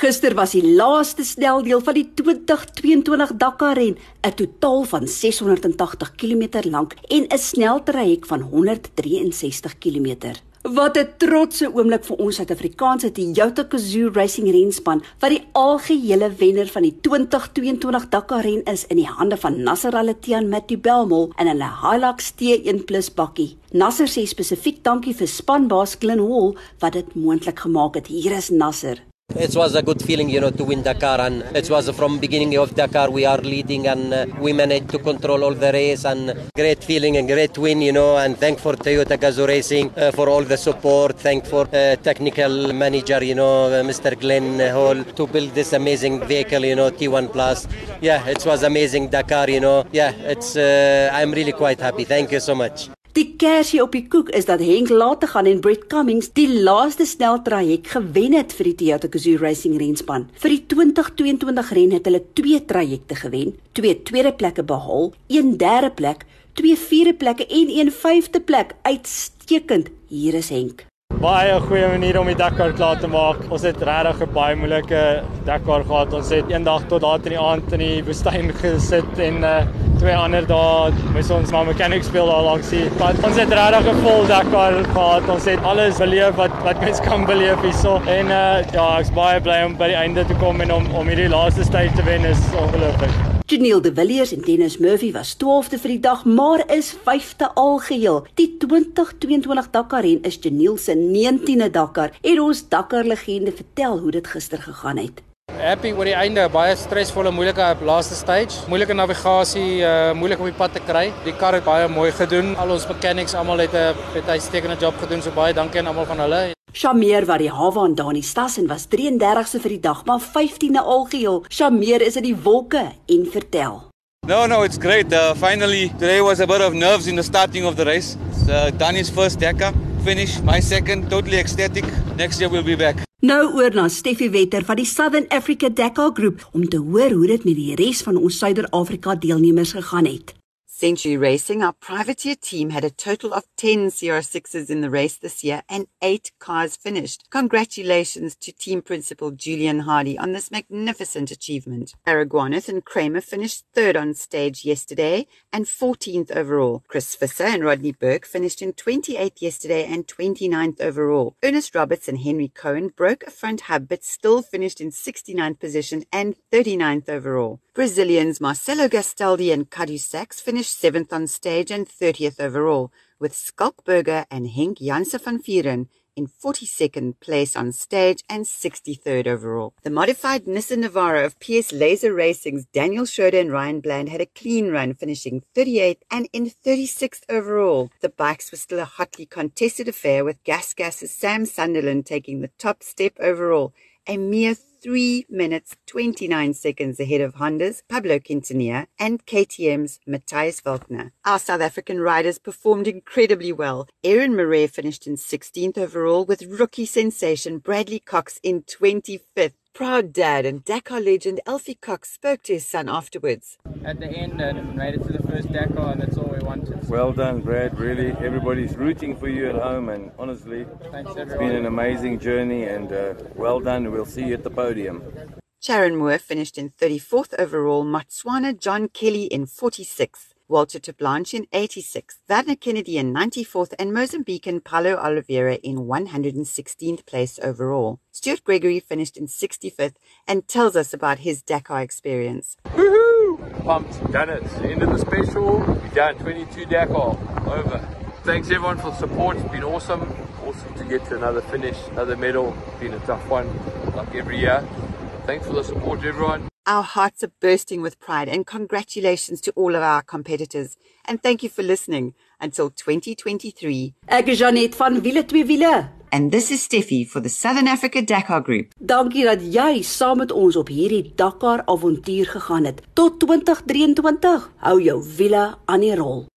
Gister was die laaste sneldeel van die 2022 Dakar ren, 'n totaal van 680 km lank en 'n sneltraject van 163 km. Wat 'n trotse oomblik vir ons Suid-Afrikaanse Toyota Gazoo Racing renspan wat die algehele wenner van die 2022 Dakar ren is in die hande van Nasser Al-Attiyah Matthew Belmore in hulle Hilux T1+ bakkie. Nasser sê spesifiek dankie vir spanbaas Glenn Hall wat dit moontlik gemaak het. Hier is Nasser. It was a good feeling, you know, to win Dakar, and it was from beginning of Dakar we are leading, and uh, we managed to control all the race, and great feeling and great win, you know, and thank for Toyota Gazoo Racing uh, for all the support, thank for uh, technical manager, you know, uh, Mr. Glyn Hall to build this amazing vehicle, you know, T1 Plus. Yeah, it was amazing Dakar, you know. Yeah, it's uh, I'm really quite happy. Thank you so much. Kersie op die koek is dat Henk Lategan en Brett Cummings die laaste sneltraject gewen het vir die Toyota Gazoo Racing renspan. Vir die 2022 ren het hulle twee trajecte gewen, twee tweede plekke behaal, een derde plek, twee vierde plekke en een vyfde plek. Uitstekend. Hier is Henk. Baie goeie manier om die Dakar klaar te maak. Ons het regtig 'n baie moeilike Dakar gehad. Ons het eendag tot laat in die aand in die woestyn gesit en uh, twee ander dae moes ons maar mechanics speel daar langs die pad. Ons het regtig 'n vol Dakar gehad. Ons het alles beleef wat wat mens kan beleef hierso. En uh, ja, ek's baie bly om by die einde te kom en om om hierdie laaste stage te wen is ongelooflik. Janiel de Villiers en Dennis Murphy was 12de vir die dag, maar is 5de algeheel. Die 2022 Dakar ren is Janiel se 19de Dakar en ons Dakar legende vertel hoe dit gister gegaan het. Happy oor die einde, baie stresvolle, moeilike laaste stage. Moeilike navigasie, uh moeilik om die pad te kry. Die kar het baie mooi gedoen. Al ons mechanics almal het 'n het 'n uitstekende job gedoen. So baie dankie aan almal van hulle. Shameer wat die hawe aan Dani Stassen was 33ste vir die dag, maar 15de algeheel. Shameer is in die wolke en vertel. No, no, it's great. Uh, finally, today was a bit of nerves in the starting of the race. Uh, Dani's first Dakar finish, my second, totally ecstatic. Next year we'll be back. Nou oor na Steffi Wetter van die Southern Africa Dakar Groep om te hoor hoe dit met die res van ons Suider-Afrika deelnemers gegaan het. Century Racing, our privateer team, had a total of 10 CR6s in the race this year and eight cars finished. Congratulations to team principal Julian Hardy on this magnificent achievement. Baragwanath and Kramer finished third on stage yesterday and 14th overall. Chris Visser and Rodney Burke finished in 28th yesterday and 29th overall. Ernest Roberts and Henry Cohen broke a front hub but still finished in 69th position and 39th overall. Brazilians Marcelo Gastaldi and Cadu Sachs finished seventh on stage and 30th overall, with Skalkberger and Henk Janse van Vieren in 42nd place on stage and 63rd overall. The modified Nissan Navara of PS Laser Racing's Daniel Schroeder and Ryan Bland had a clean run, finishing 38th and in 36th overall. The bikes were still a hotly contested affair, with Gas Gas's Sam Sunderland taking the top step overall, a mere 3 minutes 29 seconds ahead of Honda's Pablo Quintanilla and KTM's Matthias Walkner. Our South African riders performed incredibly well. Aaron Mare finished in 16th overall with rookie sensation Bradley Cox in 25th. Proud dad and Dakar legend Alfie Cox spoke to his son afterwards. At the end, and made it to the first Dakar, and that's all we wanted. Well done, Brad. Really, everybody's rooting for you at home, and honestly, Thanks, it's been an amazing journey. And uh, well done. We'll see you at the podium. Charan Moore finished in 34th overall, Motswana John Kelly in 46th. Walter Blanche in 86th, Werner Kennedy in 94th, and Mozambican Paulo Oliveira in 116th place overall. Stuart Gregory finished in 65th and tells us about his Dakar experience. Woohoo! Pumped, done it. End of the special. We done 22 Dakar. Over. Thanks everyone for the support. It's been awesome. Awesome to get to another finish, another medal. Been a tough one, like every year. Thanks for the support, everyone. Our hearts are bursting with pride and congratulations to all of our competitors. And thank you for listening until 2023. Ek is Janet van Wiele twee wiele. And this is Steffi for the Southern Africa Dakar Group. Dankie dat jy saam met ons op hierdie Dakar avontuur gegaan het. Tot 2023. Hou jou wiele aan die rol.